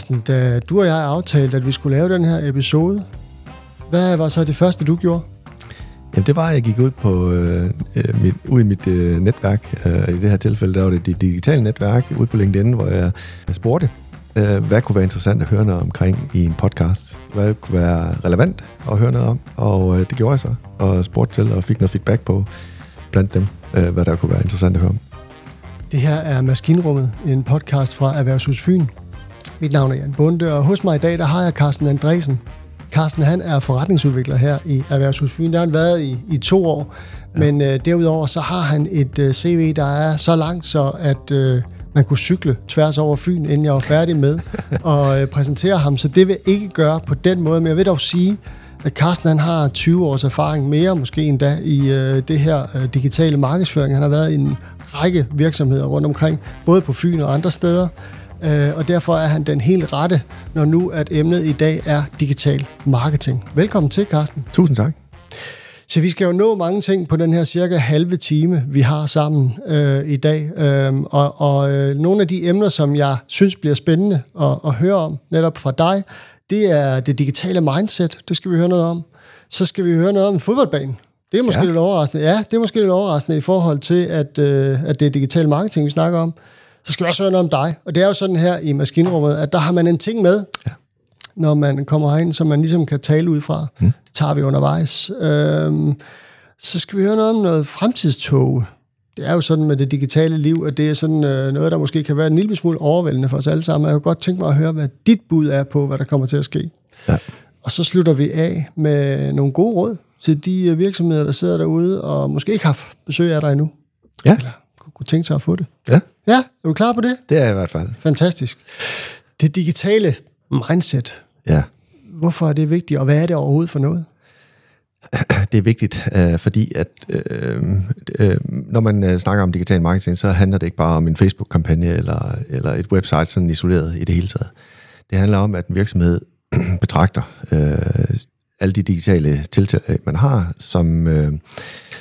Carsten, da du og jeg aftalte, at vi skulle lave den her episode, hvad var så det første, du gjorde? Jamen det var, at jeg gik ud, på, øh, øh, mit, ud i mit øh, netværk. Øh, I det her tilfælde, der var det det digitale netværk ude på LinkedIn, hvor jeg spurgte, øh, hvad kunne være interessant at høre noget omkring i en podcast. Hvad kunne være relevant at høre noget om, og øh, det gjorde jeg så. Og spurgte til og fik noget feedback på blandt dem, øh, hvad der kunne være interessant at høre om. Det her er Maskinrummet, en podcast fra Erhvervshus Fyn. Mit navn er Jan Bunde, og hos mig i dag, der har jeg Carsten Andresen. Carsten, han er forretningsudvikler her i Erhvervshus Fyn. Der har han været i, i to år, ja. men øh, derudover så har han et øh, CV, der er så langt, så at øh, man kunne cykle tværs over Fyn, inden jeg var færdig med at øh, præsentere ham. Så det vil jeg ikke gøre på den måde, men jeg vil dog sige, at Carsten han har 20 års erfaring mere, måske endda, i øh, det her øh, digitale markedsføring. Han har været i en række virksomheder rundt omkring, både på Fyn og andre steder. Øh, og derfor er han den helt rette, når nu at emnet i dag er digital marketing. Velkommen til, Carsten. Tusind tak. Så vi skal jo nå mange ting på den her cirka halve time, vi har sammen øh, i dag. Øh, og og øh, nogle af de emner, som jeg synes bliver spændende at, at høre om, netop fra dig, det er det digitale mindset. Det skal vi høre noget om. Så skal vi høre noget om en fodboldbane. Det er måske ja. lidt overraskende. Ja, det er måske lidt overraskende i forhold til, at, øh, at det er digital marketing, vi snakker om. Så skal vi også høre noget om dig. Og det er jo sådan her i maskinrummet, at der har man en ting med, ja. når man kommer herind, som man ligesom kan tale ud fra. Mm. Det tager vi undervejs. Øhm, så skal vi høre noget om noget fremtidstog. Det er jo sådan med det digitale liv, at det er sådan øh, noget, der måske kan være en lille smule overvældende for os alle sammen. Jeg kunne godt tænke mig at høre, hvad dit bud er på, hvad der kommer til at ske. Ja. Og så slutter vi af med nogle gode råd til de øh, virksomheder, der sidder derude og måske ikke har besøg af dig endnu. Ja. Eller kunne tænke sig at få det. Ja. Ja, er du klar på det? Det er jeg i hvert fald. Fantastisk. Det digitale mindset. Ja. Hvorfor er det vigtigt, og hvad er det overhovedet for noget? Det er vigtigt, øh, fordi at øh, øh, når man øh, snakker om digital marketing, så handler det ikke bare om en Facebook-kampagne eller, eller et website sådan isoleret i det hele taget. Det handler om, at en virksomhed betragter øh, alle de digitale tiltag, man har, som, øh,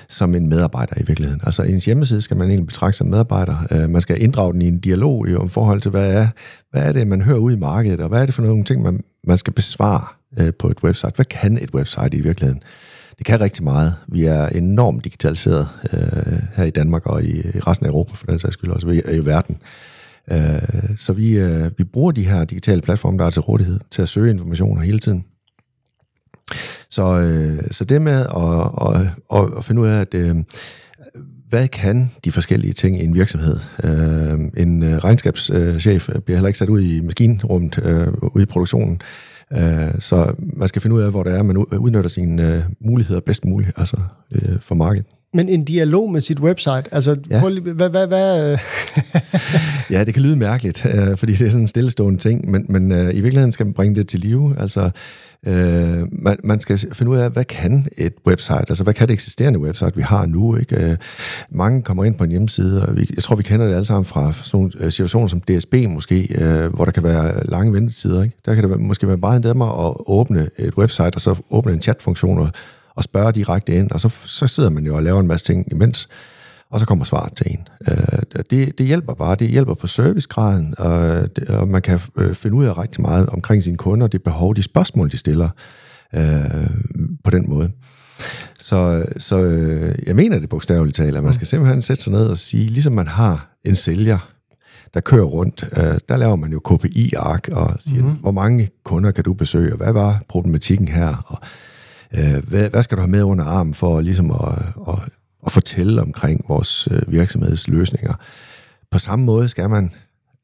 som en medarbejder i virkeligheden. Altså ens hjemmeside skal man egentlig betragte som medarbejder. Øh, man skal inddrage den i en dialog i om forhold til, hvad er, hvad er det, man hører ud i markedet, og hvad er det for nogle ting, man, man skal besvare øh, på et website. Hvad kan et website i virkeligheden? Det kan rigtig meget. Vi er enormt digitaliseret øh, her i Danmark og i, i resten af Europa, for den sags skyld også, i, i verden. Øh, så vi, øh, vi bruger de her digitale platforme, der er til rådighed, til at søge informationer hele tiden. Så, øh, så det med at, at, at, at finde ud af, at øh, hvad kan de forskellige ting i en virksomhed? Øh, en øh, regnskabschef øh, bliver heller ikke sat ud i maskinrummet, øh, ude i produktionen. Øh, så man skal finde ud af, hvor det er, man udnytter sine øh, muligheder bedst muligt altså, øh, for markedet. Men en dialog med sit website, altså, ja. prøv hvad, hvad, hvad? Øh? ja, det kan lyde mærkeligt, øh, fordi det er sådan en stillestående ting, men, men øh, i virkeligheden skal man bringe det til live. Altså, øh, man, man skal finde ud af, hvad kan et website, altså hvad kan det eksisterende website, vi har nu, ikke? Øh, mange kommer ind på en hjemmeside, og vi, jeg tror, vi kender det alle sammen fra sådan nogle øh, situationer som DSB måske, øh, hvor der kan være lange ventetider, ikke? Der kan det måske være meget nemmere at åbne et website, og så åbne en chatfunktion, og og spørge direkte ind, og så, så sidder man jo og laver en masse ting imens, og så kommer svaret til en. Øh, det, det hjælper bare, det hjælper på servicegraden, og, det, og man kan øh, finde ud af rigtig meget omkring sine kunder, det behov, de spørgsmål, de stiller øh, på den måde. Så, så øh, jeg mener det bogstaveligt talt, at man skal simpelthen sætte sig ned og sige, ligesom man har en sælger, der kører rundt, øh, der laver man jo KPI-ark og siger, mm-hmm. hvor mange kunder kan du besøge, og hvad var problematikken her, og øh, hvad, hvad skal du have med under armen for ligesom at, at, at fortælle omkring vores øh, virksomheds løsninger. På samme måde skal man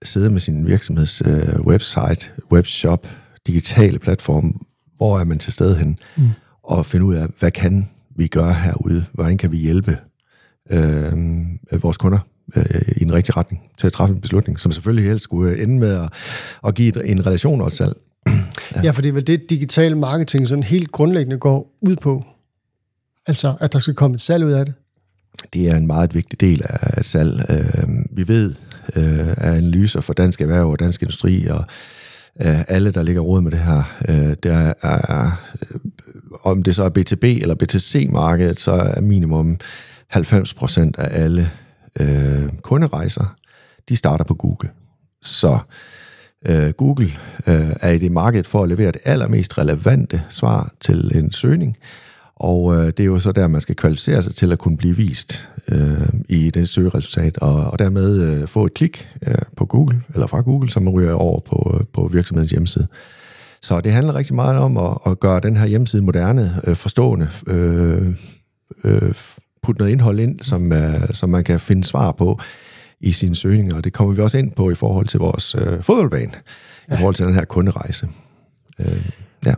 sidde med sin virksomheds øh, website, webshop, digitale platform, hvor er man til stede hen, mm. og finde ud af, hvad kan vi gøre herude, hvordan kan vi hjælpe øh, vores kunder øh, i en rigtig retning til at træffe en beslutning, som selvfølgelig helst skulle ende med at, at give en relation og et salg. Ja, ja for det er vel det, digital marketing sådan helt grundlæggende går ud på. Altså, at der skal komme et salg ud af det. Det er en meget vigtig del af salg. Øh, vi ved øh, af analyser for dansk erhverv og dansk industri og øh, alle, der ligger råd med det her, der er, om det så er B2B eller B2C-markedet, så er minimum 90% af alle kunderejser, de starter på Google. Så Øh, Øh, Google øh, er i det marked for at levere det allermest relevante svar til en søgning, og øh, det er jo så der, man skal kvalificere sig til at kunne blive vist øh, i det søgeresultat, og, og dermed øh, få et klik øh, på Google, eller fra Google, som man ryger over på, øh, på virksomhedens hjemmeside. Så det handler rigtig meget om at, at gøre den her hjemmeside moderne, øh, forstående, øh, øh, putte noget indhold ind, som, øh, som man kan finde svar på i sine søgninger, og det kommer vi også ind på i forhold til vores øh, fodboldbane, ja. i forhold til den her kunderejse. Øh, ja.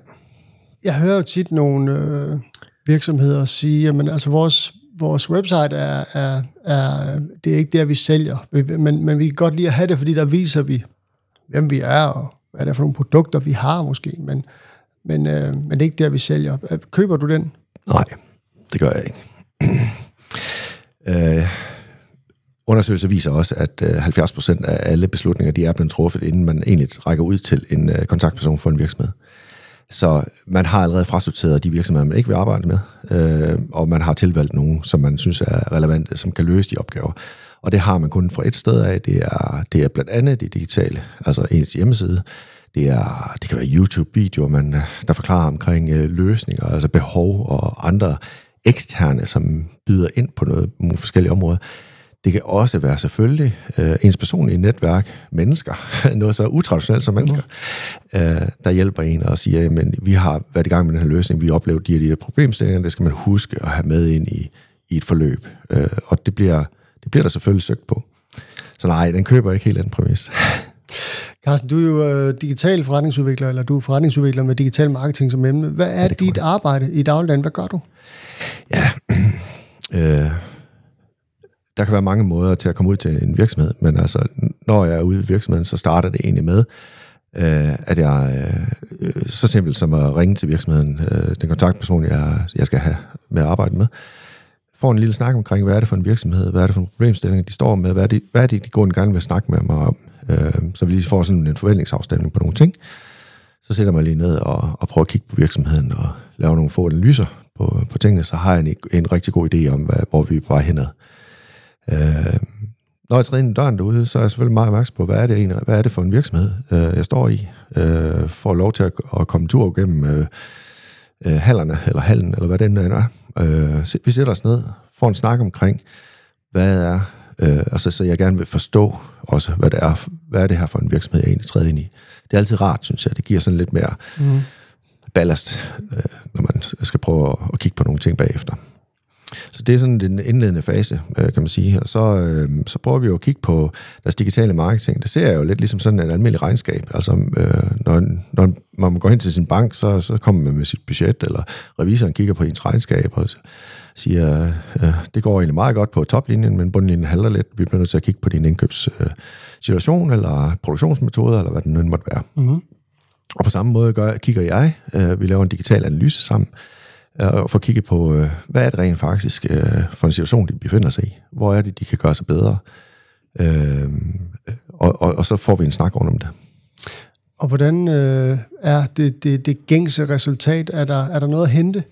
Jeg hører jo tit nogle øh, virksomheder sige, at altså vores, vores website er, er, er, det er ikke der, vi sælger, men, men vi kan godt lide at have det, fordi der viser vi, hvem vi er, og hvad det er for nogle produkter, vi har måske, men, men, øh, men det er ikke der, vi sælger. Køber du den? Nej, det gør jeg ikke. øh, undersøgelser viser også, at øh, 70% af alle beslutninger, de er blevet truffet, inden man egentlig rækker ud til en øh, kontaktperson for en virksomhed. Så man har allerede frasorteret de virksomheder, man ikke vil arbejde med, øh, og man har tilvalgt nogen, som man synes er relevante, som kan løse de opgaver. Og det har man kun fra et sted af. Det er, det er blandt andet det digitale, altså ens hjemmeside. Det, er, det kan være YouTube-videoer, man, øh, der forklarer omkring øh, løsninger, altså behov og andre eksterne, som byder ind på noget, nogle forskellige områder. Det kan også være selvfølgelig øh, ens personlige netværk, mennesker, noget så utraditionelt som mennesker, mm. øh, der hjælper en og siger, at vi har været i gang med den her løsning, vi oplever de og de her problemstillinger, det skal man huske at have med ind i, i et forløb. Øh, og det bliver, det bliver der selvfølgelig søgt på. Så nej, den køber ikke helt den præmis. Carsten, du er jo øh, digital forretningsudvikler, eller du er forretningsudvikler med digital marketing som emne. Hvad er ja, dit arbejde i dagligdagen? Hvad gør du? Ja, øh, der kan være mange måder til at komme ud til en virksomhed, men altså, når jeg er ude i virksomheden, så starter det egentlig med, øh, at jeg øh, så simpelt som at ringe til virksomheden, øh, den kontaktperson, jeg, jeg skal have med at arbejde med, får en lille snak omkring, hvad er det for en virksomhed, hvad er det for en problemstilling, de står med, hvad er det, hvad er det de går en gang vil snakke med mig om, øh, så vi lige får sådan en forventningsafstemning på nogle ting. Så sætter man lige ned og, og prøver at kigge på virksomheden og lave nogle få analyser på, på tingene, så har jeg en, en rigtig god idé om, hvad, hvor vi er på vej henad. Øh, når jeg træder ind i døren derude, så er jeg selvfølgelig meget opmærksom på, hvad er det egentlig, hvad er det for en virksomhed, øh, jeg står i. Øh, får lov til at, at komme tur gennem øh, øh, hallerne, eller hallen, eller hvad det er. Øh, vi sætter os ned, får en snak omkring, hvad er, øh, altså, så jeg gerne vil forstå også, hvad det er, hvad er det her for en virksomhed, jeg egentlig træder ind i. Det er altid rart, synes jeg. Det giver sådan lidt mere mm. ballast, øh, når man skal prøve at, at kigge på nogle ting bagefter. Så det er sådan den indledende fase, øh, kan man sige. Og så, øh, så prøver vi jo at kigge på deres digitale marketing. Det ser jeg jo lidt ligesom sådan et almindeligt regnskab. Altså, øh, når, når man går hen til sin bank, så, så kommer man med sit budget, eller revisoren kigger på ens regnskab og siger, øh, det går egentlig meget godt på toplinjen, men bundlinjen halter lidt. Vi bliver nødt til at kigge på din indkøbssituation, øh, eller produktionsmetoder, eller hvad det nu måtte være. Mm-hmm. Og på samme måde gør, kigger jeg. Øh, vi laver en digital analyse sammen og få kigget på, øh, hvad er det rent faktisk øh, for en situation, de befinder sig i? Hvor er det, de kan gøre sig bedre? Øh, og, og, og så får vi en snak om det. Og hvordan øh, er det, det, det gængse resultat? Er der, er der noget at hente?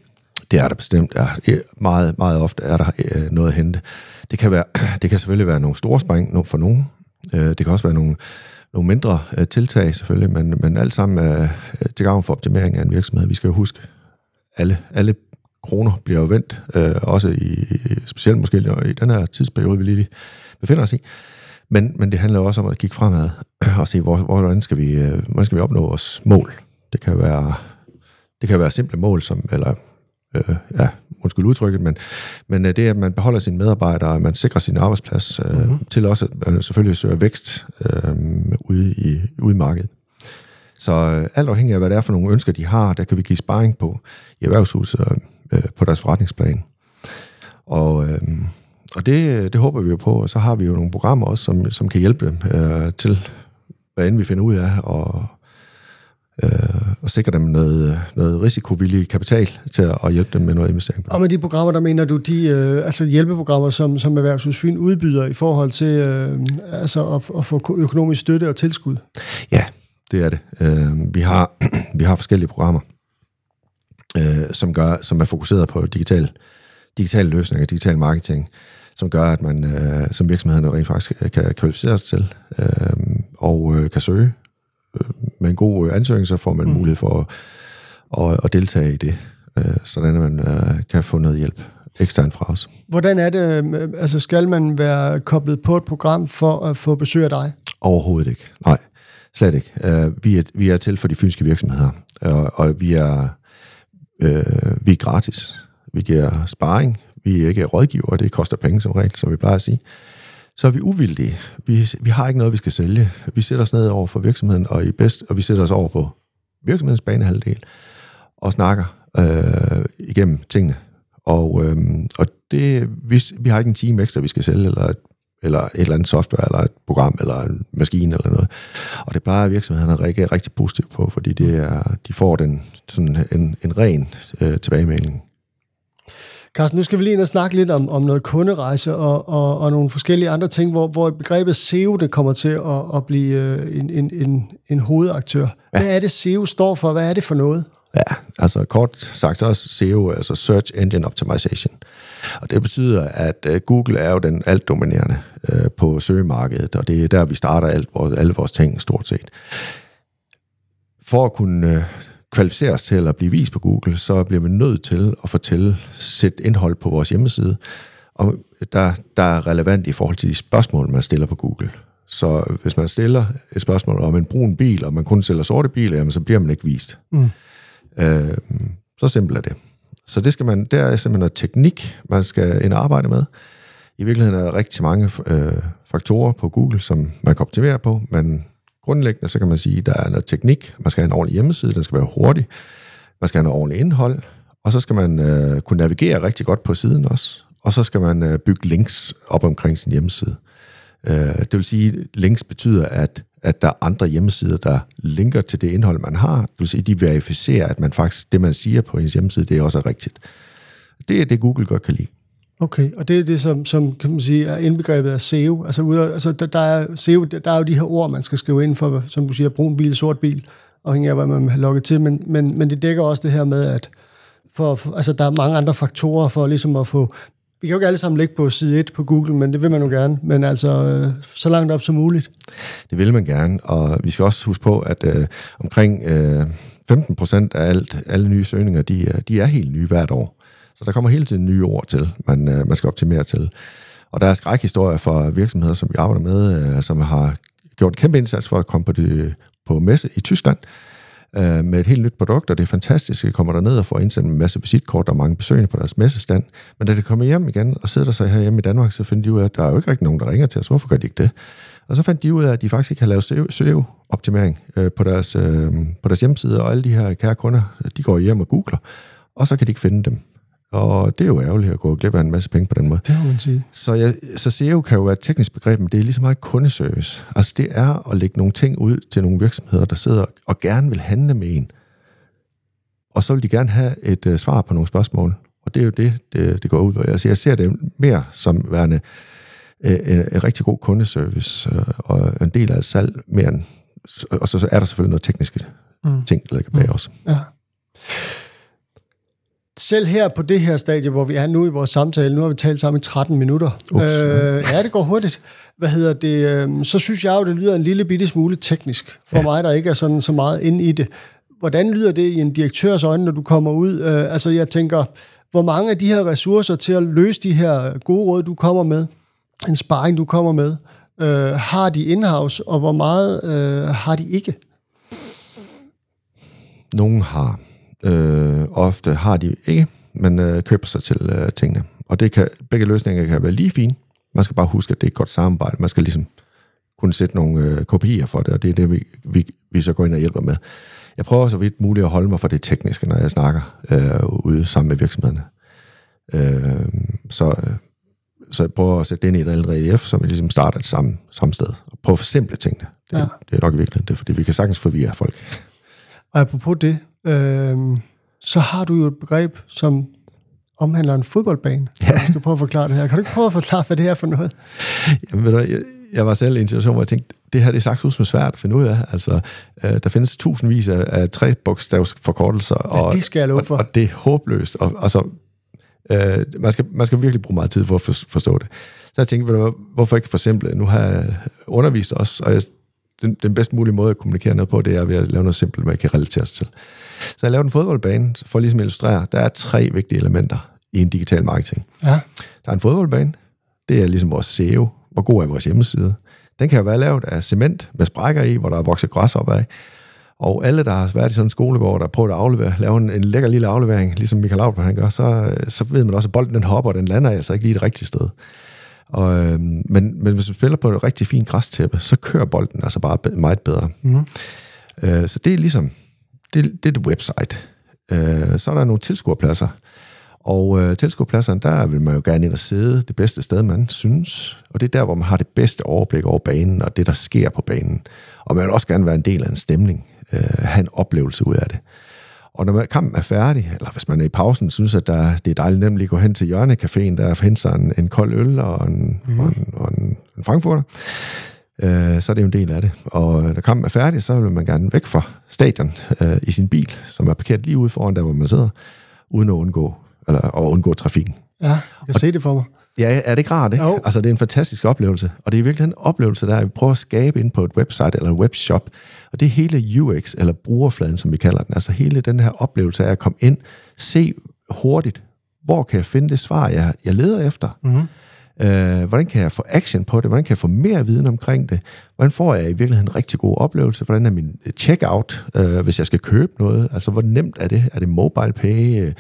Det er der bestemt. Ja, meget, meget ofte er der øh, noget at hente. Det kan, være, det kan selvfølgelig være nogle store spring for nogen. Øh, det kan også være nogle, nogle mindre øh, tiltag selvfølgelig, men, men alt sammen er til gavn for optimering af en virksomhed. Vi skal jo huske, alle, alle kroner bliver jo vendt, øh, også i, specielt måske i den her tidsperiode, vi lige befinder os i. Men, men det handler også om at kigge fremad og se, hvor, hvordan, skal vi, øh, hvordan skal vi opnå vores mål. Det kan være, det kan være simple mål, som, eller øh, ja, undskyld udtrykket, men, men øh, det er, at man beholder sine medarbejdere, og man sikrer sin arbejdsplads, øh, mm-hmm. til også at man selvfølgelig søger vækst øh, ude, i, ude i markedet. Så øh, alt afhængig af, hvad det er for nogle ønsker, de har, der kan vi give sparring på i erhvervshuset øh, på deres forretningsplan. Og, øh, og det, det håber vi jo på, og så har vi jo nogle programmer også, som, som kan hjælpe dem øh, til, hvad end vi finder ud af, og, øh, og sikre dem noget, noget risikovillig kapital til at, hjælpe dem med noget investering. Og med de programmer, der mener du, de øh, altså hjælpeprogrammer, som, som Erhvervshusfyn udbyder i forhold til øh, altså at, at få økonomisk støtte og tilskud? Ja, det er det. Øh, vi, har, vi har forskellige programmer, øh, som, gør, som er fokuseret på digital, digitale løsninger, digital marketing, som gør, at man øh, som virksomhederne rent faktisk kan kvalificere sig til øh, og øh, kan søge med en god ansøgning, så får man mm. mulighed for at, at, at deltage i det, øh, sådan at man øh, kan få noget hjælp eksternt fra os. Hvordan er det, øh, altså skal man være koblet på et program for at få besøg af dig? Overhovedet ikke, nej. Slet ikke. Uh, vi, er, vi er til for de fynske virksomheder, og, og vi er Øh, vi er gratis. Vi giver sparring. Vi er ikke rådgiver, det koster penge som regel, som vi plejer at sige. Så er vi uvildige. Vi, vi har ikke noget, vi skal sælge. Vi sætter os ned over for virksomheden, og, i bedst, og vi sætter os over på virksomhedens banehalvdel og snakker øh, igennem tingene. Og, øh, og det, vi, vi har ikke en time ekstra, vi skal sælge, eller et eller et eller andet software, eller et program, eller en maskine, eller noget. Og det plejer virksomhederne rigtig, rigtig positivt på, fordi det er, de får den, sådan en, en ren øh, tilbagemelding. Carsten, nu skal vi lige ind og snakke lidt om, om noget kunderejse og, og, og nogle forskellige andre ting, hvor, hvor begrebet SEO det kommer til at, at blive øh, en, en, en, en hovedaktør. Ja. Hvad er det, SEO står for? Hvad er det for noget? Ja, altså kort sagt så er SEO, altså Search Engine Optimization. Og det betyder, at øh, Google er jo den alt dominerende øh, på søgemarkedet, og det er der, vi starter alt, vores, alle vores ting stort set. For at kunne kvalificeres kvalificere os til at blive vist på Google, så bliver vi nødt til at fortælle, sætte indhold på vores hjemmeside, og der, der er relevant i forhold til de spørgsmål, man stiller på Google. Så hvis man stiller et spørgsmål om en brun bil, og man kun sælger sorte biler, jamen, så bliver man ikke vist. Mm. Øh, så simpelt er det. Så det skal man, der er simpelthen noget teknik, man skal ind og arbejde med. I virkeligheden er der rigtig mange øh, faktorer på Google, som man kan optimere på, men grundlæggende så kan man sige, at der er noget teknik, man skal have en ordentlig hjemmeside, den skal være hurtig, man skal have noget ordentligt indhold, og så skal man øh, kunne navigere rigtig godt på siden også, og så skal man øh, bygge links op omkring sin hjemmeside. Øh, det vil sige, at links betyder, at at der er andre hjemmesider, der linker til det indhold, man har. Det vil sige, de verificerer, at man faktisk, det man siger på ens hjemmeside, det er også rigtigt. Det er det, Google godt kan lide. Okay, og det er det, som, som kan man sige, er indbegrebet af SEO. Altså, ud af, altså der, der, er SEO, der er jo de her ord, man skal skrive ind for, som du siger, brun bil, sort bil, afhængig af, hvad man har logget til, men, men, men det dækker også det her med, at for, for, altså, der er mange andre faktorer for ligesom at få vi kan jo ikke alle sammen ligge på side 1 på Google, men det vil man jo gerne. Men altså, øh, så langt op som muligt. Det vil man gerne, og vi skal også huske på, at øh, omkring øh, 15 procent af alt, alle nye søgninger, de, øh, de er helt nye hvert år. Så der kommer hele tiden nye ord til, man, øh, man skal optimere til. Og der er skrækhistorier fra virksomheder, som vi arbejder med, øh, som har gjort en kæmpe indsats for at komme på, det, på messe i Tyskland, øh, øh, med et helt nyt produkt, og det er fantastisk. at kommer der ned og får indsendt en masse visitkort og mange besøgende på deres messestand. Men da de kommer hjem igen og sidder der sig her hjemme i Danmark, så finder de ud af, at der er jo ikke rigtig nogen, der ringer til os. Hvorfor gør de ikke det? Og så fandt de ud af, at de faktisk ikke har lavet SEO-optimering øh, på, deres, øh, på deres hjemmeside, og alle de her kære kunder, de går hjem og googler, og så kan de ikke finde dem. Og det er jo ærgerligt at gå glip af en masse penge på den måde. Det må man sige. Så, jeg, så SEO kan jo være et teknisk begreb, men det er lige så meget kundeservice. Altså det er at lægge nogle ting ud til nogle virksomheder, der sidder og gerne vil handle med en. Og så vil de gerne have et uh, svar på nogle spørgsmål. Og det er jo det, det, det går ud af. Altså jeg ser det mere som værende uh, en, en rigtig god kundeservice, uh, og en del af salg mere end... Og så, så er der selvfølgelig noget tekniske mm. ting, der ligger bag mm. også. Ja selv her på det her stadie, hvor vi er nu i vores samtale, nu har vi talt sammen i 13 minutter. Ups. Øh, ja, det går hurtigt. Hvad hedder det? Øh, så synes jeg jo, det lyder en lille bitte smule teknisk for ja. mig, der ikke er sådan så meget inde i det. Hvordan lyder det i en direktørs øjne, når du kommer ud? Øh, altså, jeg tænker, hvor mange af de her ressourcer til at løse de her gode råd, du kommer med, en sparring, du kommer med, øh, har de in-house, og hvor meget øh, har de ikke? Nogen har Øh, ofte har de ikke, men øh, køber sig til øh, tingene. Og det kan, begge løsninger kan være lige fine. Man skal bare huske, at det er et godt samarbejde. Man skal ligesom kunne sætte nogle øh, kopier for det, og det er det, vi, vi, vi så går ind og hjælper med. Jeg prøver så vidt muligt at holde mig for det tekniske, når jeg snakker øh, ude sammen med virksomhederne. Øh, så, så jeg prøver at sætte det ind i et eller relief, som vi ligesom starter et samme, samme sted. Og prøve at forsimple tingene. Det, ja. det er nok virkelig det, fordi vi kan sagtens forvirre folk. Og apropos det, øh, så har du jo et begreb, som omhandler en fodboldbane. Ja. Jeg skal prøve at forklare det her. Kan du ikke prøve at forklare, hvad det er for noget? Jamen, ved du, jeg, jeg var selv i en situation, hvor jeg tænkte, det her det er sagt som svært at finde ud af. Altså, øh, der findes tusindvis af, af tre bogstavsforkortelser. Ja, og, det skal jeg love for. Og, og det er håbløst. Og, altså, øh, man, skal, man skal virkelig bruge meget tid for at forstå det. Så jeg tænkte, hvorfor ikke for eksempel, nu har jeg undervist os, og jeg den, den bedste mulige måde at kommunikere noget på, det er ved at lave noget simpelt, man kan relatere sig til. Så jeg lavede en fodboldbane, for ligesom at illustrere, der er tre vigtige elementer i en digital marketing. Ja. Der er en fodboldbane, det er ligesom vores SEO, hvor god er vores hjemmeside. Den kan jo være lavet af cement med sprækker i, hvor der er vokset græs op af. Og alle, der har været i sådan en skolegård, der prøvet at aflevere, lave en, en lækker lille aflevering, ligesom Michael Laudrup han gør, så, så ved man også, at bolden den hopper, og den lander altså ikke lige det rigtige sted. Og, øh, men, men hvis man spiller på et rigtig fint græstæppe, så kører bolden altså bare meget bedre. Mm. Øh, så det er ligesom, det, det er et website. Øh, så er der nogle tilskuerpladser. Og øh, tilskuerpladserne, der vil man jo gerne ind og sidde det bedste sted, man synes. Og det er der, hvor man har det bedste overblik over banen og det, der sker på banen. Og man vil også gerne være en del af en stemning, øh, have en oplevelse ud af det. Og når kampen er færdig, eller hvis man er i pausen, synes at der, det er dejligt nemt at gå hen til hjørnecaféen, der hente sig en, en kold øl og en, mm. og en, og en, en frankfurter, øh, så er det jo en del af det. Og når kampen er færdig, så vil man gerne væk fra stadion øh, i sin bil, som er parkeret lige ude foran der, hvor man sidder, uden at undgå, eller at undgå trafikken. Ja, jeg kan og, se det for mig. Ja, er det ikke rart, ikke? Jo. Altså, det er en fantastisk oplevelse. Og det er virkelig en oplevelse, der vi prøver at skabe ind på et website eller en webshop. Og det er hele UX, eller brugerfladen, som vi kalder den. Altså hele den her oplevelse af at komme ind, se hurtigt, hvor kan jeg finde det svar, jeg, jeg leder efter? Mm-hmm. Øh, hvordan kan jeg få action på det? Hvordan kan jeg få mere viden omkring det? Hvordan får jeg i virkeligheden en rigtig god oplevelse? Hvordan er min øh, checkout, øh, hvis jeg skal købe noget? Altså, hvor nemt er det? Er det mobile pay?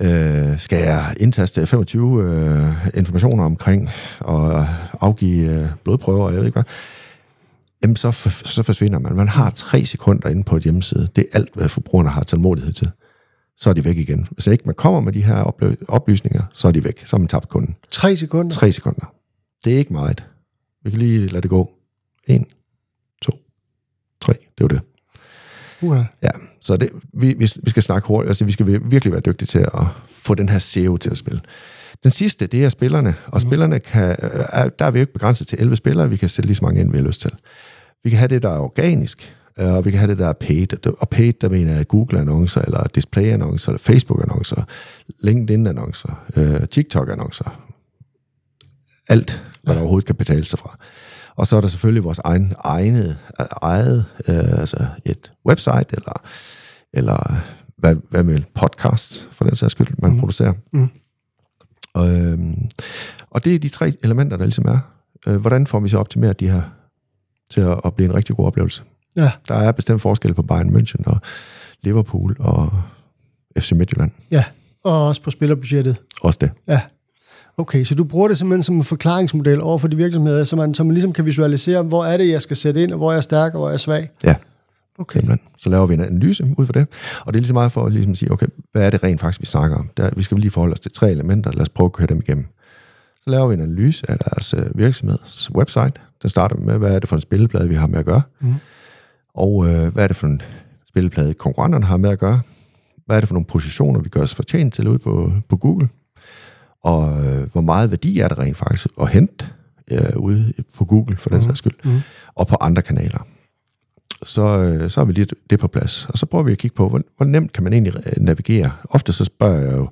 Øh, skal jeg indtaste 25 øh, informationer omkring og afgive øh, blodprøver, jeg ved ikke hvad, jamen så, så forsvinder man. Man har tre sekunder inde på et hjemmeside. Det er alt, hvad forbrugerne har tålmodighed til. Så er de væk igen. Hvis ikke man kommer med de her oplysninger, så er de væk. Så er man tabt kunden. Tre sekunder? Tre sekunder. Det er ikke meget. Vi kan lige lade det gå. En, to, tre. Det var det. Uh-huh. Ja, så det, vi, vi, vi skal snakke hurtigt, altså vi skal virkelig være dygtige til at få den her SEO til at spille. Den sidste, det er spillerne, og mm. spillerne kan, er, der er vi jo ikke begrænset til 11 spillere, vi kan sætte lige så mange ind, vi har lyst til. Vi kan have det, der er organisk, og vi kan have det, der er paid. Og paid, der mener jeg Google-annoncer, eller display-annoncer, eller Facebook-annoncer, LinkedIn-annoncer, øh, TikTok-annoncer. Alt, hvad der overhovedet kan betale sig fra. Og så er der selvfølgelig vores egen, egne, eget, øh, altså et website, eller, eller hvad, hvad med podcast, for den sags skyld, man mm. producerer. Mm. Og, øh, og det er de tre elementer, der ligesom er. Øh, hvordan får vi så optimeret de her til at, at blive en rigtig god oplevelse? Ja. Der er bestemt forskel på Bayern München og Liverpool og FC Midtjylland. Ja, og også på spillerbudgettet. Også det. Ja. Okay, så du bruger det simpelthen som en forklaringsmodel over for de virksomheder, så man, så man ligesom kan visualisere, hvor er det, jeg skal sætte ind, og hvor er jeg stærk, og hvor er jeg svag? Ja. Okay. Simpelthen. Så laver vi en analyse ud for det. Og det er lige så meget for at ligesom sige, okay, hvad er det rent faktisk, vi snakker om? Der, vi skal lige forholde os til tre elementer. Lad os prøve at køre dem igennem. Så laver vi en analyse af deres øh, virksomheds website. Der starter med, hvad er det for en spilleplade, vi har med at gøre? Mm. Og øh, hvad er det for en spilleplade, konkurrenterne har med at gøre? Hvad er det for nogle positioner, vi gør os fortjent til ude på, på Google? Og øh, hvor meget værdi er det rent faktisk at hente øh, ude på Google, for den mm. sags skyld, mm. og på andre kanaler. Så, øh, så har vi lige det på plads. Og så prøver vi at kigge på, hvor, hvor nemt kan man egentlig øh, navigere. Ofte så spørger jeg jo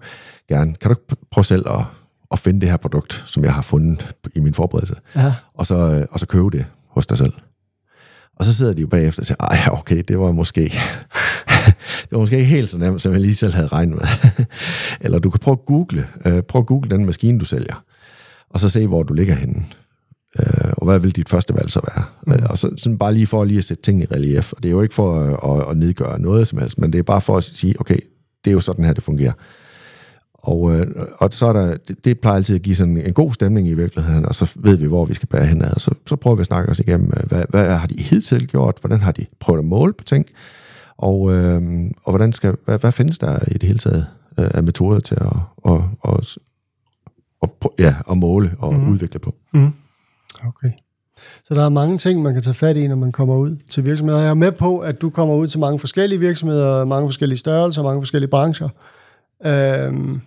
gerne, kan du prøve selv at, at finde det her produkt, som jeg har fundet i min forberedelse, ja. og, så, øh, og så købe det hos dig selv. Og så sidder de jo bagefter og siger, ej, okay, det var måske, det var måske ikke helt så nemt, som jeg lige selv havde regnet med. Eller du kan prøve at google, øh, prøve at google den maskine, du sælger, og så se, hvor du ligger henne. Øh, og hvad vil dit første valg så være? Mm. Og så sådan bare lige for lige at sætte tingene i relief. Og det er jo ikke for at, at, at nedgøre noget som helst, men det er bare for at sige, okay, det er jo sådan her, det fungerer. Og, øh, og så er der, det, det plejer altid at give sådan en god stemning i virkeligheden, og så ved vi, hvor vi skal bære henad. Så, så prøver vi at snakke os igennem, øh, hvad, hvad har de hidtil gjort, hvordan har de prøvet at måle på ting, og, øh, og hvordan skal, hvad, hvad findes der i det hele taget øh, af metoder til at, at, at, at, ja, at måle og mm. udvikle på. Mm. Okay. Så der er mange ting, man kan tage fat i, når man kommer ud til virksomheder. Jeg er med på, at du kommer ud til mange forskellige virksomheder, mange forskellige størrelser, mange forskellige brancher. Øhm,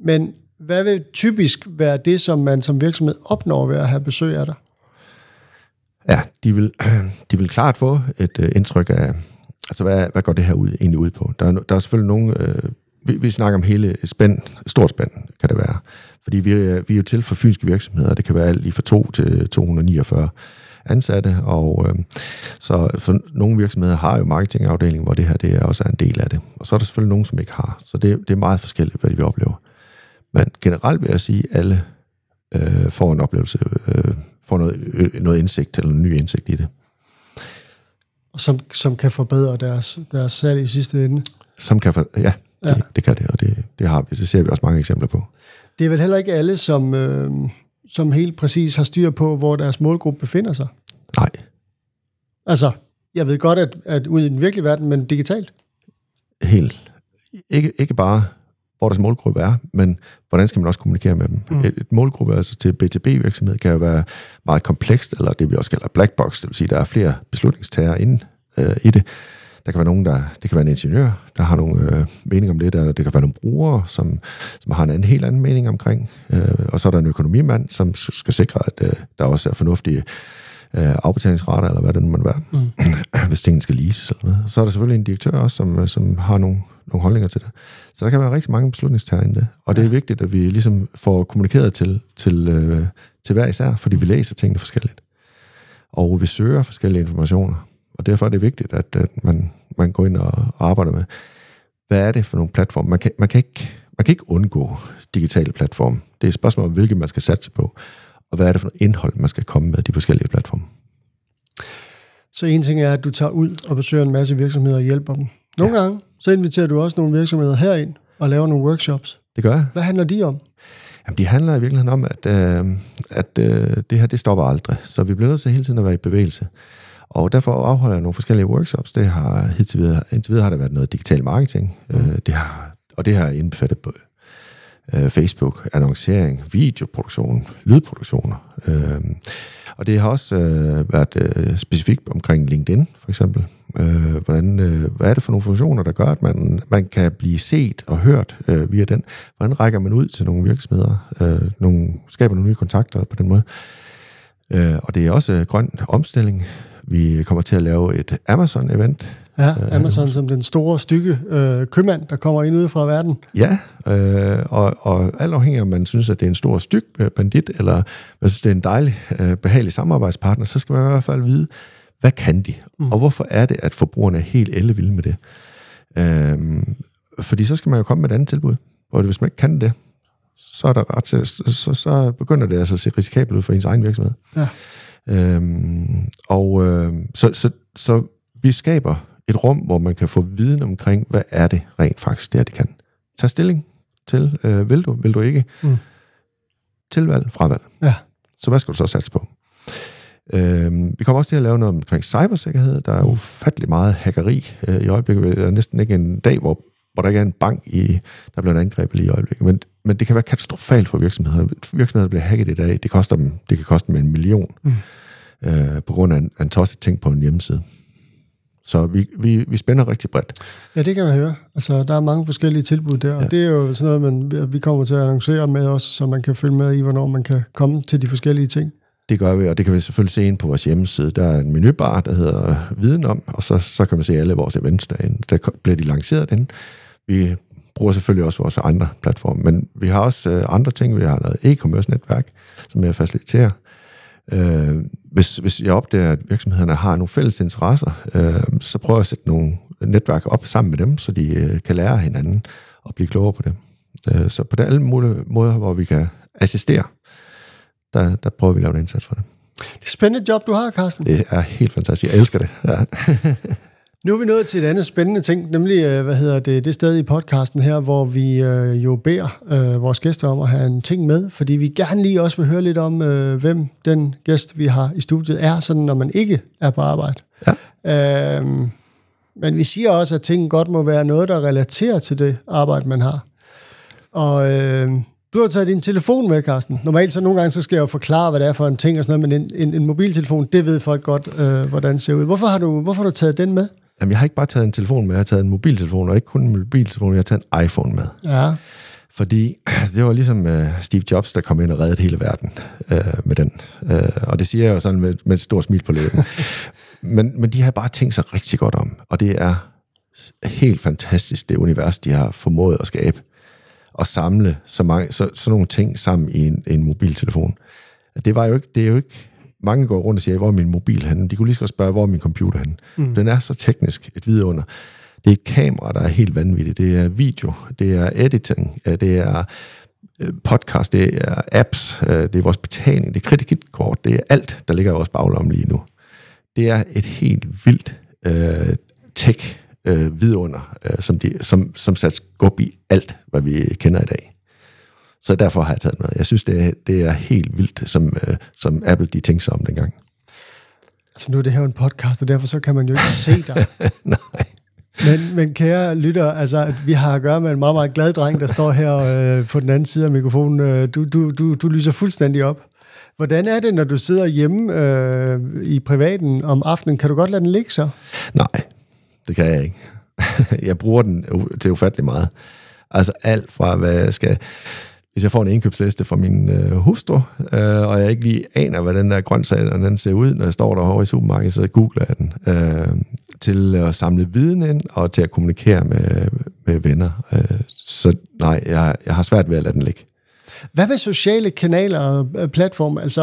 men hvad vil typisk være det, som man som virksomhed opnår ved at have besøg af dig? Ja, de vil, de vil klart få et øh, indtryk af, altså hvad, hvad går det her ud, egentlig ud på? Der er, der er selvfølgelig nogle, øh, vi, vi snakker om hele spænd, stort spænd kan det være. Fordi vi, øh, vi er jo til for fynske virksomheder, det kan være alt lige fra 2 til 249 ansatte, og øh, så for nogle virksomheder har jo marketingafdeling, hvor det her det er også er en del af det. Og så er der selvfølgelig nogen, som ikke har. Så det, det er meget forskelligt, hvad vi oplever. Men generelt vil jeg sige, at alle øh, får en oplevelse, øh, får noget, øh, noget indsigt, eller en ny indsigt i det. Som, som kan forbedre deres, deres salg i sidste ende. Som kan, for, ja, det, ja. det kan det, og det, det har vi. Det ser vi også mange eksempler på. Det er vel heller ikke alle, som, øh, som helt præcis har styr på, hvor deres målgruppe befinder sig. Nej. Altså, jeg ved godt, at, at ude i den virkelige verden, men digitalt. Helt. Ikke, ikke bare, hvor deres målgruppe er, men hvordan skal man også kommunikere med dem. Mm. Et, et målgruppe altså til B2B-virksomhed kan jo være meget komplekst, eller det vi også kalder black box, det vil sige, der er flere beslutningstagere inde øh, i det. Der kan være nogen, der, det kan være en ingeniør, der har nogle øh, mening om det, der, det kan være nogle brugere, som, som har en anden, helt anden mening omkring, øh, og så er der en økonomimand, som skal sikre, at øh, der også er fornuftige øh, afbetalingsrater, eller hvad det nu må være, mm. hvis tingene skal leases eller noget. Så er der selvfølgelig en direktør også, som, øh, som har nogle, nogle holdninger til det. Så der kan være rigtig mange beslutningstager i det, og det er vigtigt, at vi ligesom får kommunikeret til, til, øh, til hver især, fordi vi læser tingene forskelligt. Og vi søger forskellige informationer. Og derfor er det vigtigt, at, at man, man går ind og arbejder med, hvad er det for nogle platforme? Man kan, man kan, ikke, man kan ikke undgå digitale platforme. Det er et spørgsmål om, hvilke man skal satse på, og hvad er det for noget indhold, man skal komme med de forskellige platforme. Så en ting er, at du tager ud og besøger en masse virksomheder og hjælper dem. Nogle ja. gange, så inviterer du også nogle virksomheder herind og laver nogle workshops. Det gør jeg. Hvad handler de om? Jamen, de handler i virkeligheden om, at, øh, at øh, det her, det stopper aldrig. Så vi bliver nødt til hele tiden at være i bevægelse. Og derfor afholder jeg nogle forskellige workshops. Det har, indtil videre, indtil videre har der været noget digital marketing. Mm. Øh, det har, og det har indbefattet øh, Facebook, annoncering, videoproduktion, lydproduktioner. Øh, og det har også øh, været øh, specifikt omkring LinkedIn, for eksempel. Øh, hvordan, øh, hvad er det for nogle funktioner, der gør, at man, man kan blive set og hørt øh, via den? Hvordan rækker man ud til nogle virksomheder? Øh, nogle, skaber nogle nye kontakter på den måde? Øh, og det er også øh, grøn omstilling. Vi kommer til at lave et Amazon-event. Ja, Amazon øh, som den store, stykke øh, købmand, der kommer ind ude fra verden. Ja, øh, og, og alt afhængig om man synes, at det er en stor styk bandit, eller man synes, det er en dejlig, øh, behagelig samarbejdspartner, så skal man i hvert fald vide, hvad kan de? Mm. Og hvorfor er det, at forbrugerne er helt ellevilde med det? Øh, fordi så skal man jo komme med et andet tilbud. Og hvis man ikke kan det, så, er der ret til, så, så begynder det altså at se risikabelt ud for ens egen virksomhed. Ja. Øhm, og øh, så, så, så vi skaber et rum, hvor man kan få viden omkring, hvad er det rent faktisk, det er, det kan. Tag stilling til, øh, vil du, vil du ikke? Mm. Tilvalg, fravalg. Ja. Så hvad skal du så satse på? Øhm, vi kommer også til at lave noget omkring cybersikkerhed. Der er mm. ufattelig meget hackeri øh, i øjeblikket. Der er næsten ikke en dag, hvor, hvor der ikke er en bank, i, der bliver angrebet lige i øjeblikket. Men, men det kan være katastrofalt for virksomheder. Virksomheder, der bliver hacket i dag, det, koster dem, det kan koste dem en million. Mm øh, på grund af en, en tosset ting på en hjemmeside. Så vi, vi, vi spænder rigtig bredt. Ja, det kan man høre. Altså, der er mange forskellige tilbud der, ja. og det er jo sådan noget, man, vi kommer til at annoncere med os, så man kan følge med i, hvornår man kan komme til de forskellige ting. Det gør vi, og det kan vi selvfølgelig se ind på vores hjemmeside. Der er en menubar, der hedder Viden om, og så, så kan man se alle vores events derinde. Der bliver de lanceret den. Vi bruger selvfølgelig også vores andre platforme, men vi har også øh, andre ting. Vi har noget e-commerce-netværk, som jeg faciliterer. Øh, hvis, hvis jeg opdager, at virksomhederne har nogle fælles interesser, øh, så prøver jeg at sætte nogle netværk op sammen med dem, så de øh, kan lære hinanden og blive klogere på det. Øh, så på det alle mulige måder, hvor vi kan assistere, der, der prøver vi at lave en indsats for det. Det er spændende job, du har, Carsten. Det er helt fantastisk. Jeg elsker det. Ja. Nu er vi nået til et andet spændende ting, nemlig øh, hvad hedder det, det sted i podcasten her, hvor vi øh, jo beder øh, vores gæster om at have en ting med, fordi vi gerne lige også vil høre lidt om, øh, hvem den gæst, vi har i studiet, er, sådan når man ikke er på arbejde. Ja. Øhm, men vi siger også, at ting godt må være noget, der relaterer til det arbejde, man har. Og øh, du har taget din telefon med, Carsten. Normalt så nogle gange, så skal jeg jo forklare, hvad det er for en ting og sådan noget, men en, en, en mobiltelefon, det ved folk godt, øh, hvordan det ser ud. Hvorfor har, du, hvorfor har du taget den med? Jamen, jeg har ikke bare taget en telefon med, jeg har taget en mobiltelefon, og ikke kun en mobiltelefon, jeg har taget en iPhone med. Ja. Fordi det var ligesom uh, Steve Jobs, der kom ind og reddede hele verden uh, med den. Uh, og det siger jeg jo sådan med, med et stort smil på læben. men, men de har bare tænkt sig rigtig godt om, og det er helt fantastisk, det univers, de har formået at skabe. Og samle så mange, så, sådan nogle ting sammen i en, en mobiltelefon. Det, var jo ikke, det er jo ikke mange går rundt og siger, hvor er min mobil henne? De kunne lige så godt spørge, hvor er min computer henne? Mm. Den er så teknisk et vidunder. Det er kamera, der er helt vanvittigt. Det er video, det er editing, øh, det er øh, podcast, det er apps, øh, det er vores betaling, det er kreditkort, det er alt, der ligger i vores baglomme lige nu. Det er et helt vildt øh, tech øh, vidunder, øh, som, de, som, som sat skub i alt, hvad vi kender i dag. Så derfor har jeg taget med. Jeg synes, det er, det er helt vildt, som, øh, som Apple de tænkte sig om dengang. Altså nu er det her en podcast, og derfor så kan man jo ikke se dig. Nej. Men, men kære lytter, altså, at vi har at gøre med en meget, meget glad dreng, der står her øh, på den anden side af mikrofonen. Øh, du, du, du, du lyser fuldstændig op. Hvordan er det, når du sidder hjemme øh, i privaten om aftenen? Kan du godt lade den ligge så? Nej, det kan jeg ikke. jeg bruger den til ufattelig meget. Altså alt fra, hvad jeg skal... Hvis jeg får en indkøbsliste fra min øh, hustru, øh, og jeg ikke lige aner, hvad den der grøntsag den ser ud, når jeg står derovre i supermarkedet, så googler jeg den. Øh, til at samle viden ind, og til at kommunikere med, med venner. Øh, så nej, jeg, jeg har svært ved at lade den ligge. Hvad med sociale kanaler og platforme? Altså,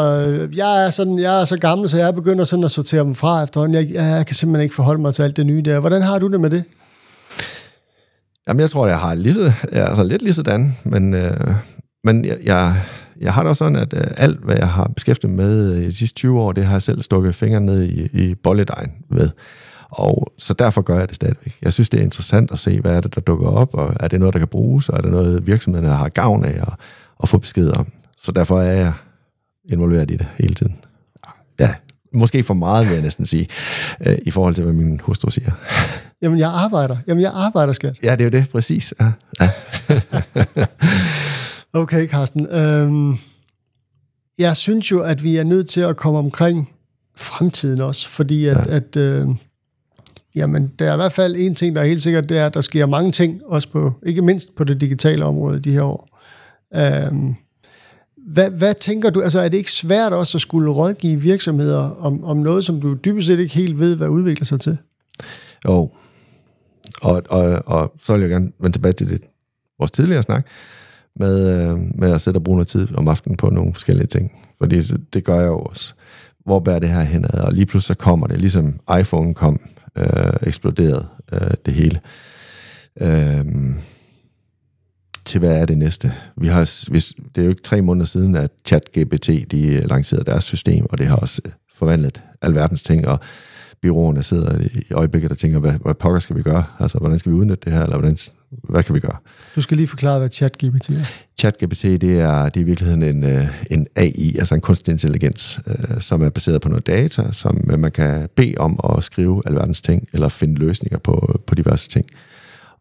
jeg er, sådan, jeg er så gammel, så jeg begynder sådan at sortere dem fra efterhånden. Jeg, jeg kan simpelthen ikke forholde mig til alt det nye der. Hvordan har du det med det? Jamen, jeg tror, jeg har lidt, altså lidt lige sådan, men, øh, men jeg, jeg, jeg har det også sådan, at øh, alt, hvad jeg har beskæftiget med i de sidste 20 år, det har jeg selv stukket fingeren ned i, i bolledejen ved. Og så derfor gør jeg det stadigvæk. Jeg synes, det er interessant at se, hvad er det, der dukker op, og er det noget, der kan bruges, og er det noget, virksomhederne har gavn af at, at få besked om. Så derfor er jeg involveret i det hele tiden. Ja, måske for meget, vil jeg næsten sige, øh, i forhold til, hvad min hustru siger. Jamen, jeg arbejder. Jamen, jeg arbejder, skat. Ja, det er jo det, præcis. Ja. ja. okay, Carsten. Øhm, jeg synes jo, at vi er nødt til at komme omkring fremtiden også, fordi at, ja. at øh, jamen, der er i hvert fald en ting, der er helt sikkert, det er, at der sker mange ting, også på, ikke mindst på det digitale område de her år. Øhm, hvad, hvad tænker du, altså er det ikke svært også at skulle rådgive virksomheder om, om noget, som du dybest set ikke helt ved, hvad udvikler sig til? Jo, og, og, og så vil jeg gerne vende tilbage til det, vores tidligere snak, med, øh, med at sætte og bruge noget tid om aftenen på nogle forskellige ting. Fordi det gør jeg jo også. Hvor bærer det her henad? Og lige pludselig så kommer det, ligesom iPhone kom, øh, eksploderet øh, det hele. Øh, til hvad er det næste? Vi har, hvis, det er jo ikke tre måneder siden, at ChatGPT de lancerede deres system, og det har også øh, forvandlet alverdens ting, og byråerne sidder i øjeblikket og tænker, hvad, hvad pokker skal vi gøre? Altså, hvordan skal vi udnytte det her, eller hvordan, hvad kan vi gøre? Du skal lige forklare, hvad ChatGPT er. ChatGPT, det er, det er i virkeligheden en, øh, en AI, altså en kunstig intelligens, øh, som er baseret på noget data, som man kan bede om at skrive alverdens ting, eller finde løsninger på, på diverse ting.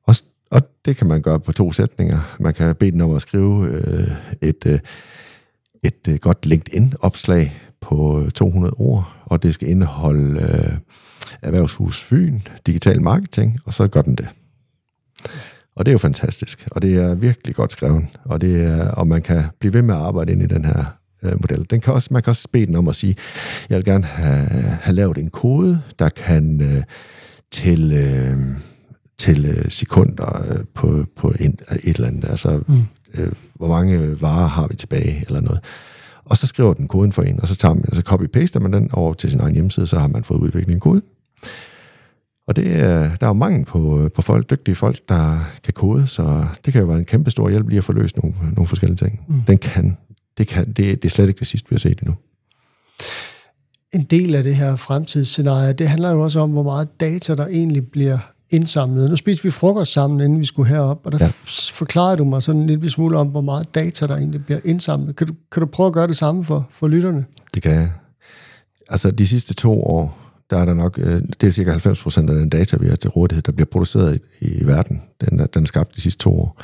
Og, og det kan man gøre på to sætninger. Man kan bede den om at skrive øh, et, øh, et øh, godt LinkedIn-opslag på 200 ord, og det skal indeholde øh, Erhvervshus Fyn, digital marketing, og så gør den det. Og det er jo fantastisk, og det er virkelig godt skrevet, og, det er, og man kan blive ved med at arbejde ind i den her øh, model. Den kan også, man kan også bede den om at sige, jeg vil gerne have, have lavet en kode, der kan øh, til, øh, til øh, sekunder øh, på, på en, et eller andet, altså mm. øh, hvor mange varer har vi tilbage, eller noget. Og så skriver den koden for en, og så, tager man, så copy-paster man den over til sin egen hjemmeside, så har man fået udviklet en kode. Og det, der er jo mange på, på folk, dygtige folk, der kan kode, så det kan jo være en kæmpe stor hjælp lige at få løst nogle, nogle forskellige ting. Mm. Den kan, det, kan det, det er slet ikke det sidste, vi har set endnu. En del af det her fremtidsscenarie, det handler jo også om, hvor meget data, der egentlig bliver indsamlet. Nu spiste vi frokost sammen, inden vi skulle herop, og der ja. forklarede du mig sådan en lille smule om, hvor meget data, der egentlig bliver indsamlet. Kan du, kan du prøve at gøre det samme for, for lytterne? Det kan jeg. Altså, de sidste to år, der er der nok, øh, det er cirka 90 procent af den data, vi har til rådighed, der bliver produceret i, i verden. Den den er skabt de sidste to år.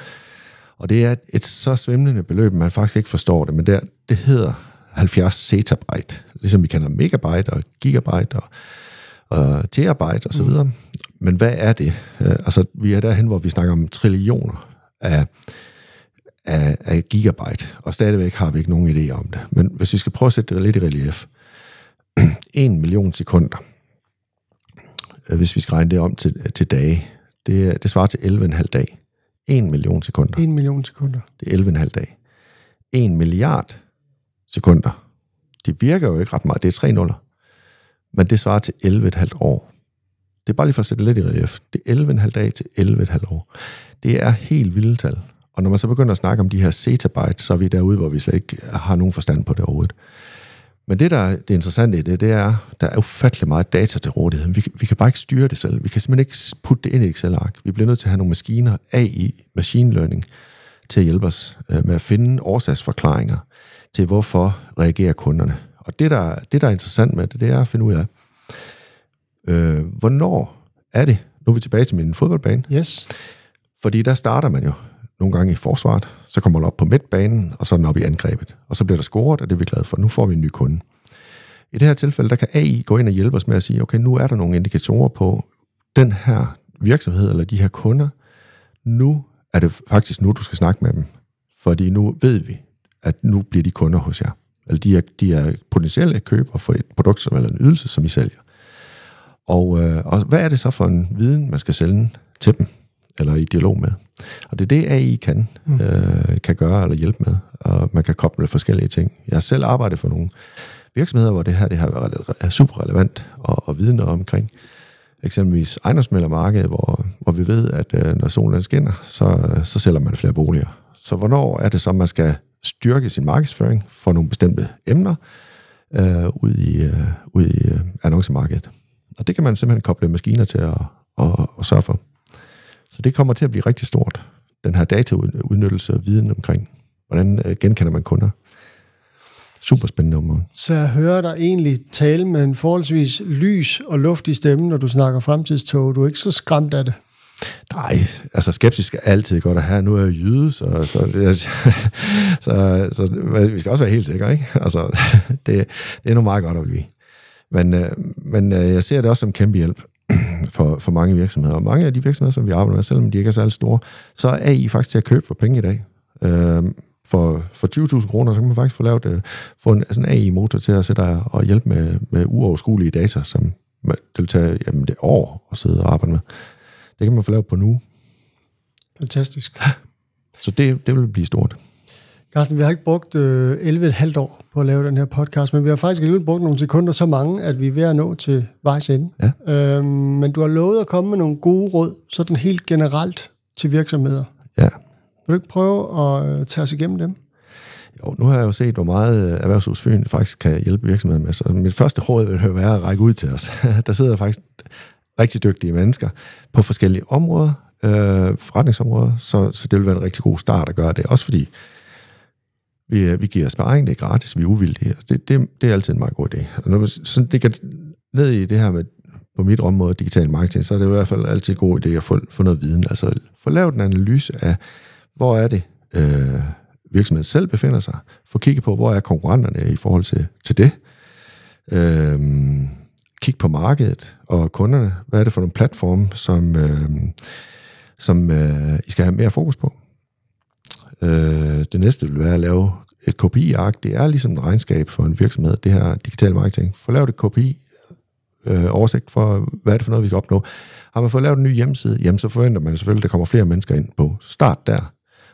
Og det er et, så svimlende beløb, man faktisk ikke forstår det, men det, er, det hedder 70 zettabyte, ligesom vi kender megabyte og gigabyte og, og terabyte osv. Mm. Men hvad er det? Øh, altså, vi er derhen, hvor vi snakker om trillioner af, af, af gigabyte, og stadigvæk har vi ikke nogen idé om det. Men hvis vi skal prøve at sætte det lidt i relief, en million sekunder, øh, hvis vi skal regne det om til, til dage, det, det svarer til 11,5 dag. 1 million sekunder. 1 million sekunder. Det er 11,5 dag. 1 milliard sekunder. De Det virker jo ikke ret meget. Det er tre nuller. Men det svarer til 11,5 år. Det er bare lige for at sætte lidt i relief. Det er 11,5 dage til 11,5 år. Det er helt vilde tal. Og når man så begynder at snakke om de her zettabyte, så er vi derude, hvor vi slet ikke har nogen forstand på det overhovedet. Men det, der er det interessante i det, det er, der er ufattelig meget data til rådighed. Vi, vi kan bare ikke styre det selv. Vi kan simpelthen ikke putte det ind i Excel-ark. Vi bliver nødt til at have nogle maskiner, AI, machine learning, til at hjælpe os øh, med at finde årsagsforklaringer til, hvorfor reagerer kunderne. Og det, der, det, der er interessant med det, det er at finde ud af, øh, hvornår er det, nu er vi tilbage til min fodboldbane, Yes. fordi der starter man jo nogle gange i forsvaret, så kommer man op på midtbanen, og så er den op i angrebet. Og så bliver der scoret, og det er vi glade for. Nu får vi en ny kunde. I det her tilfælde, der kan AI gå ind og hjælpe os med at sige, okay, nu er der nogle indikatorer på den her virksomhed, eller de her kunder. Nu er det faktisk nu, du skal snakke med dem. Fordi nu ved vi, at nu bliver de kunder hos jer. Eller de er, de er potentielle køber for et produkt som, eller en ydelse, som I sælger. Og, øh, og hvad er det så for en viden, man skal sælge til dem, eller i dialog med? Og det er det, AI kan, mm. øh, kan gøre eller hjælpe med, og man kan koble forskellige ting. Jeg har selv arbejdet for nogle virksomheder, hvor det her det har været er super relevant og, og vide noget omkring. Eksempelvis ejendomsmældermarkedet, hvor, hvor vi ved, at øh, når solen skinner, så, så sælger man flere boliger. Så hvornår er det så, man skal styrke sin markedsføring for nogle bestemte emner øh, ud i, øh, ud i øh, annoncemarkedet? Og det kan man simpelthen koble maskiner til at, at, at sørge for. Så det kommer til at blive rigtig stort, den her dataudnyttelse og viden omkring, hvordan øh, genkender man kunder. Super spændende område. Så jeg hører dig egentlig tale med en forholdsvis lys og luftig stemme, når du snakker fremtidstog. Du er ikke så skræmt af det. Nej, altså skeptisk er altid godt at have. Nu er jeg jyde, så, så, det, så, så, så vi skal også være helt sikre, ikke? Altså, det, det er nu meget godt at blive. Men, øh, men øh, jeg ser det også som kæmpe hjælp for, for mange virksomheder. Og mange af de virksomheder, som vi arbejder med, selvom de ikke er særlig store, så er AI faktisk til at købe for penge i dag. Øh, for, for 20.000 kroner, så kan man faktisk få lavet øh, få en sådan AI-motor til at sætte og, og hjælpe med, med uoverskuelige data, som det vil tage jamen, det år at sidde og arbejde med. Det kan man få lavet på nu. Fantastisk. Så det, det vil blive stort. Carsten, vi har ikke brugt øh, 11,5 år på at lave den her podcast, men vi har faktisk alligevel brugt nogle sekunder så mange, at vi er ved at nå til vejs ende. Ja. Øhm, men du har lovet at komme med nogle gode råd, sådan helt generelt til virksomheder. Ja. Vil du ikke prøve at øh, tage os igennem dem? Jo, nu har jeg jo set, hvor meget øh, Erhvervshus Fyn faktisk kan hjælpe virksomheden med. Så mit første råd vil jo være at række ud til os. Der sidder faktisk rigtig dygtige mennesker på forskellige områder, øh, forretningsområder, så, så det vil være en rigtig god start at gøre det. Også fordi vi, øh, vi giver sparring, det er gratis, vi er uvildige. Det, det, det er altid en meget god idé. Og når man sådan, det kan ned i det her med på mit område, digital marketing, så er det i hvert fald altid en god idé at få, få noget viden. Altså få lavet en analyse af, hvor er det, øh, virksomheden selv befinder sig. Få kigget på, hvor er konkurrenterne i forhold til, til det. Øh, kig på markedet og kunderne. Hvad er det for nogle platforme, som, øh, som øh, I skal have mere fokus på? Øh, det næste vil være at lave et KPI-ark. Det er ligesom et regnskab for en virksomhed, det her digital marketing. Få lavet et KPI, øh, oversigt for, hvad er det for noget, vi skal opnå. Har man fået lavet en ny hjemmeside, jamen så forventer man selvfølgelig, at der kommer flere mennesker ind på. Start der,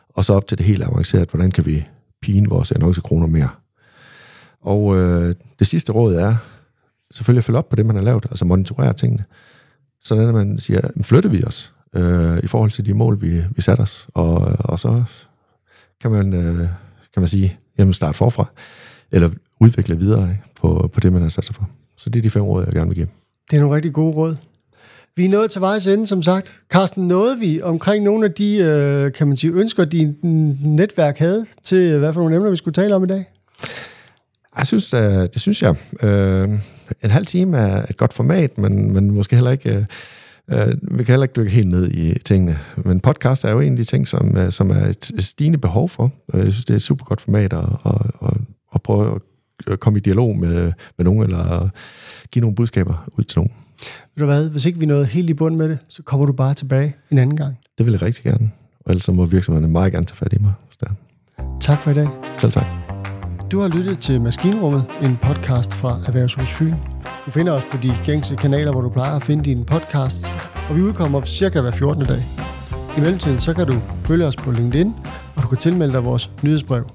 og så op til det helt avancerede, hvordan kan vi pine vores annoncekroner mere. Og øh, det sidste råd er selvfølgelig at følge op på det, man har lavet, altså monitorere tingene. Sådan at man siger, flytter vi os øh, i forhold til de mål, vi, vi satte os, og, og så kan man, øh, kan man sige, jamen starte forfra, eller udvikle videre ikke, på, på det, man har sat sig for. Så det er de fem råd, jeg gerne vil give. Det er nogle rigtig gode råd. Vi er nået til vejs ende, som sagt. Carsten, nåede vi omkring nogle af de, øh, kan man sige, ønsker, din netværk havde til, hvad for nogle emner, vi skulle tale om i dag? Jeg synes, øh, det synes jeg. Øh, en halv time er et godt format, men, men måske heller ikke... Øh, vi kan heller ikke dykke helt ned i tingene. Men podcast er jo en af de ting, som, øh, som er et stigende behov for. Øh, Jeg synes, det er et super godt format at, at, at, at prøve at komme i dialog med, med nogen, eller give nogle budskaber ud til nogen. Ved du hvad, hvis ikke vi nåede helt i bund med det, så kommer du bare tilbage en anden gang. Det vil jeg rigtig gerne. Og ellers må virksomhederne meget gerne tage fat i mig. Så der. Tak for i dag. Selv tak. Du har lyttet til Maskinrummet, en podcast fra Erhvervshus Fyn. Du finder os på de gængse kanaler, hvor du plejer at finde dine podcasts, og vi udkommer cirka hver 14. dag. I mellemtiden så kan du følge os på LinkedIn, og du kan tilmelde dig vores nyhedsbrev.